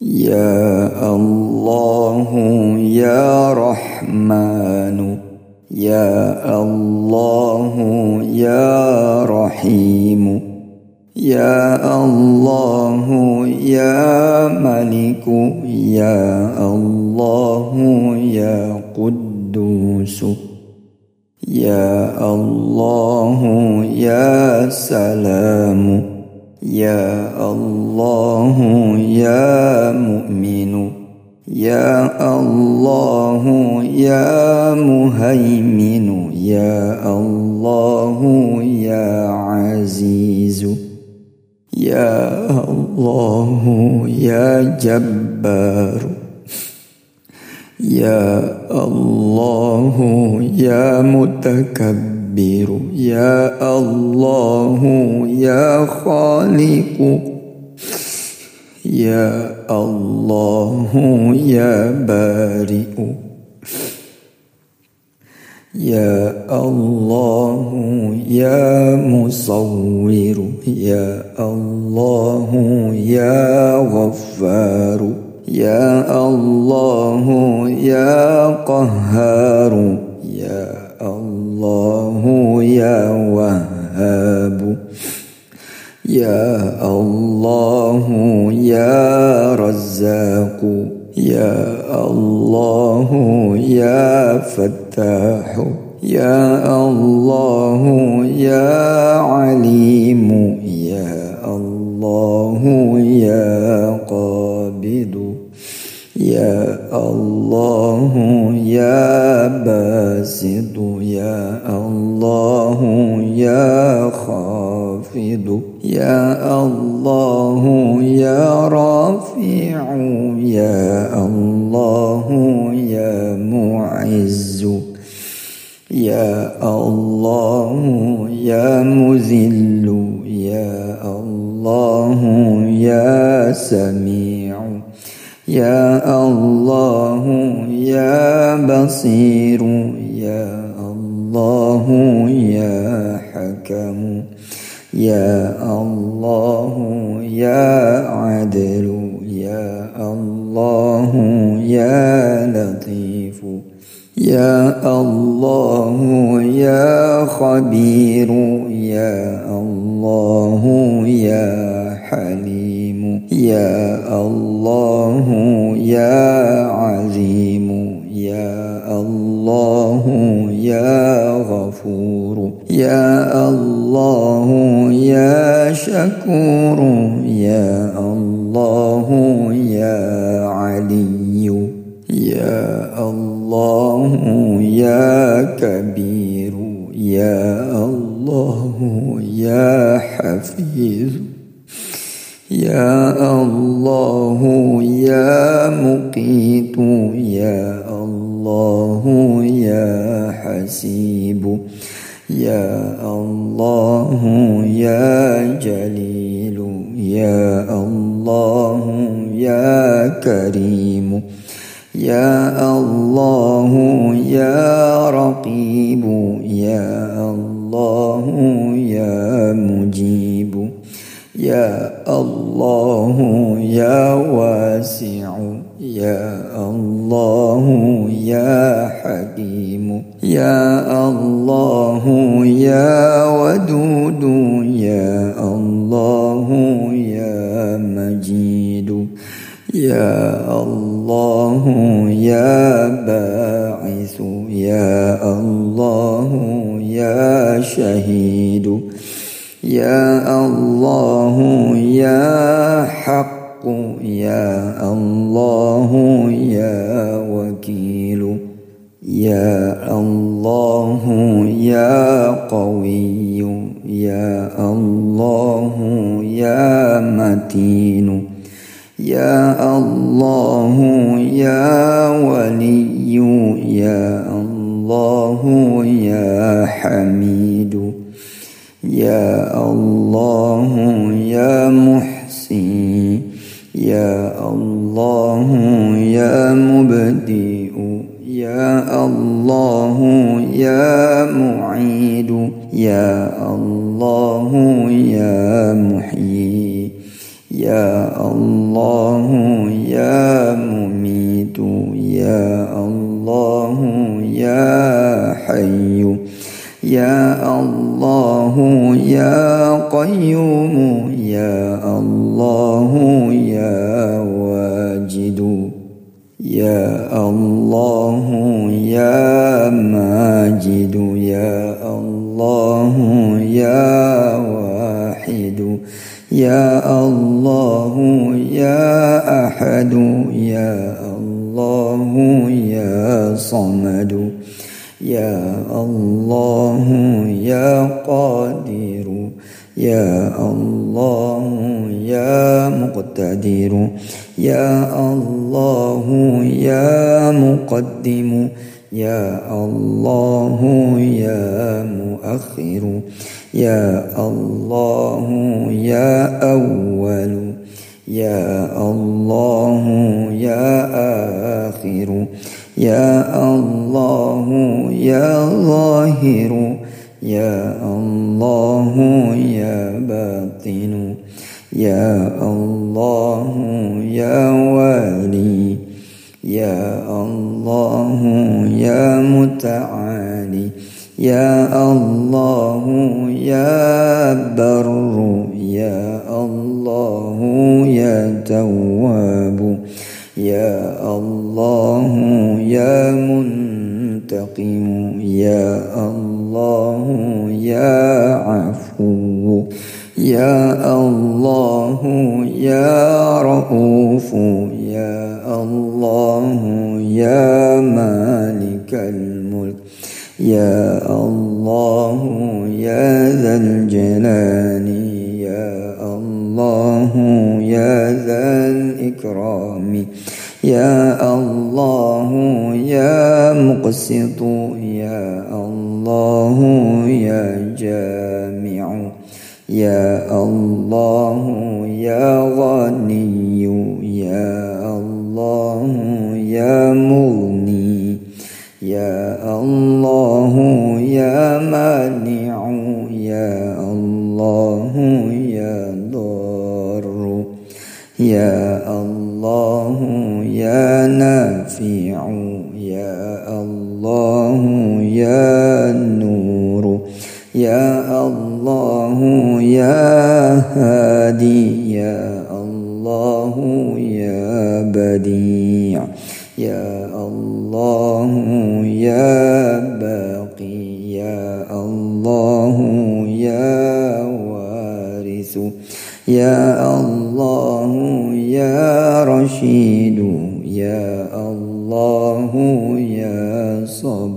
يا الله يا رحمن يا الله يا رحيم يا الله يا ملك يا الله يا قدوس يا الله يا سلام. يا الله يا مؤمن يا الله يا مهيمن يا الله يا عزيز يا الله يا جبار يا الله يا متكبر. يا الله يا خالق. يا الله يا بارئ. يا الله يا مصور. يا الله يا غفار. يا الله يا قهار. يا الله يا وهاب. يا الله يا رزاق. يا الله يا فتاح. يا الله يا عليم. يا الله يا قابض. يا الله يا باسط يا الله يا خافض يا الله يا رافع يا الله يا معز يا الله يا مذل يا الله يا سميع. يا الله يا بصير يا الله يا حكم يا الله يا عدل يا الله يا لطيف يا الله يا خبير يا الله يا حليم. يا الله يا عظيم يا الله يا غفور يا الله يا شكور يا الله يا علي يا الله يا كبير يا الله يا حفيظ. يا الله يا مقيت يا الله يا حسيب يا الله يا جليل يا الله يا كريم يا الله يا رقيب يا الله يا مجيب يا الله يا واسع يا الله يا حكيم يا الله يا ودود يا الله يا مجيد يا الله يا باعث يا الله يا شهيد. يا الله يا حق يا الله يا وكيل يا الله يا قوي يا الله يا متين يا الله يا ولي يا الله يا حميد. يا الله يا محسن يا الله يا مبدئ يا الله يا معيد يا الله يا محيي يا الله يا مميت يا الله يا حي. يا الله يا قيوم يا الله يا واجد يا الله يا ماجد يا الله يا واحد يا الله يا أحد يا الله يا صمد. يا الله يا قادر يا الله يا مقتدر يا الله يا مقدم يا الله يا مؤخر يا الله يا أول يا الله يا آخر. يا الله يا ظاهر يا الله يا باطن يا الله يا والي يا الله يا متعالي يا الله يا بر يا الله يا تواب. يا الله يا منتقم يا الله يا عفو يا الله يا رؤوف يا الله يا مالك الملك يا الله يا ذا الجلال. مقسط يا الله يا جامع يا الله يا غني يا الله يا مغني يا الله يا مانع يا الله يا ضار يا الله يا نافع. يا الله يا نور يا الله يا هادي يا الله يا بديع يا الله يا باقي يا الله يا وارث يا الله يا رشيد يا الله يا صبور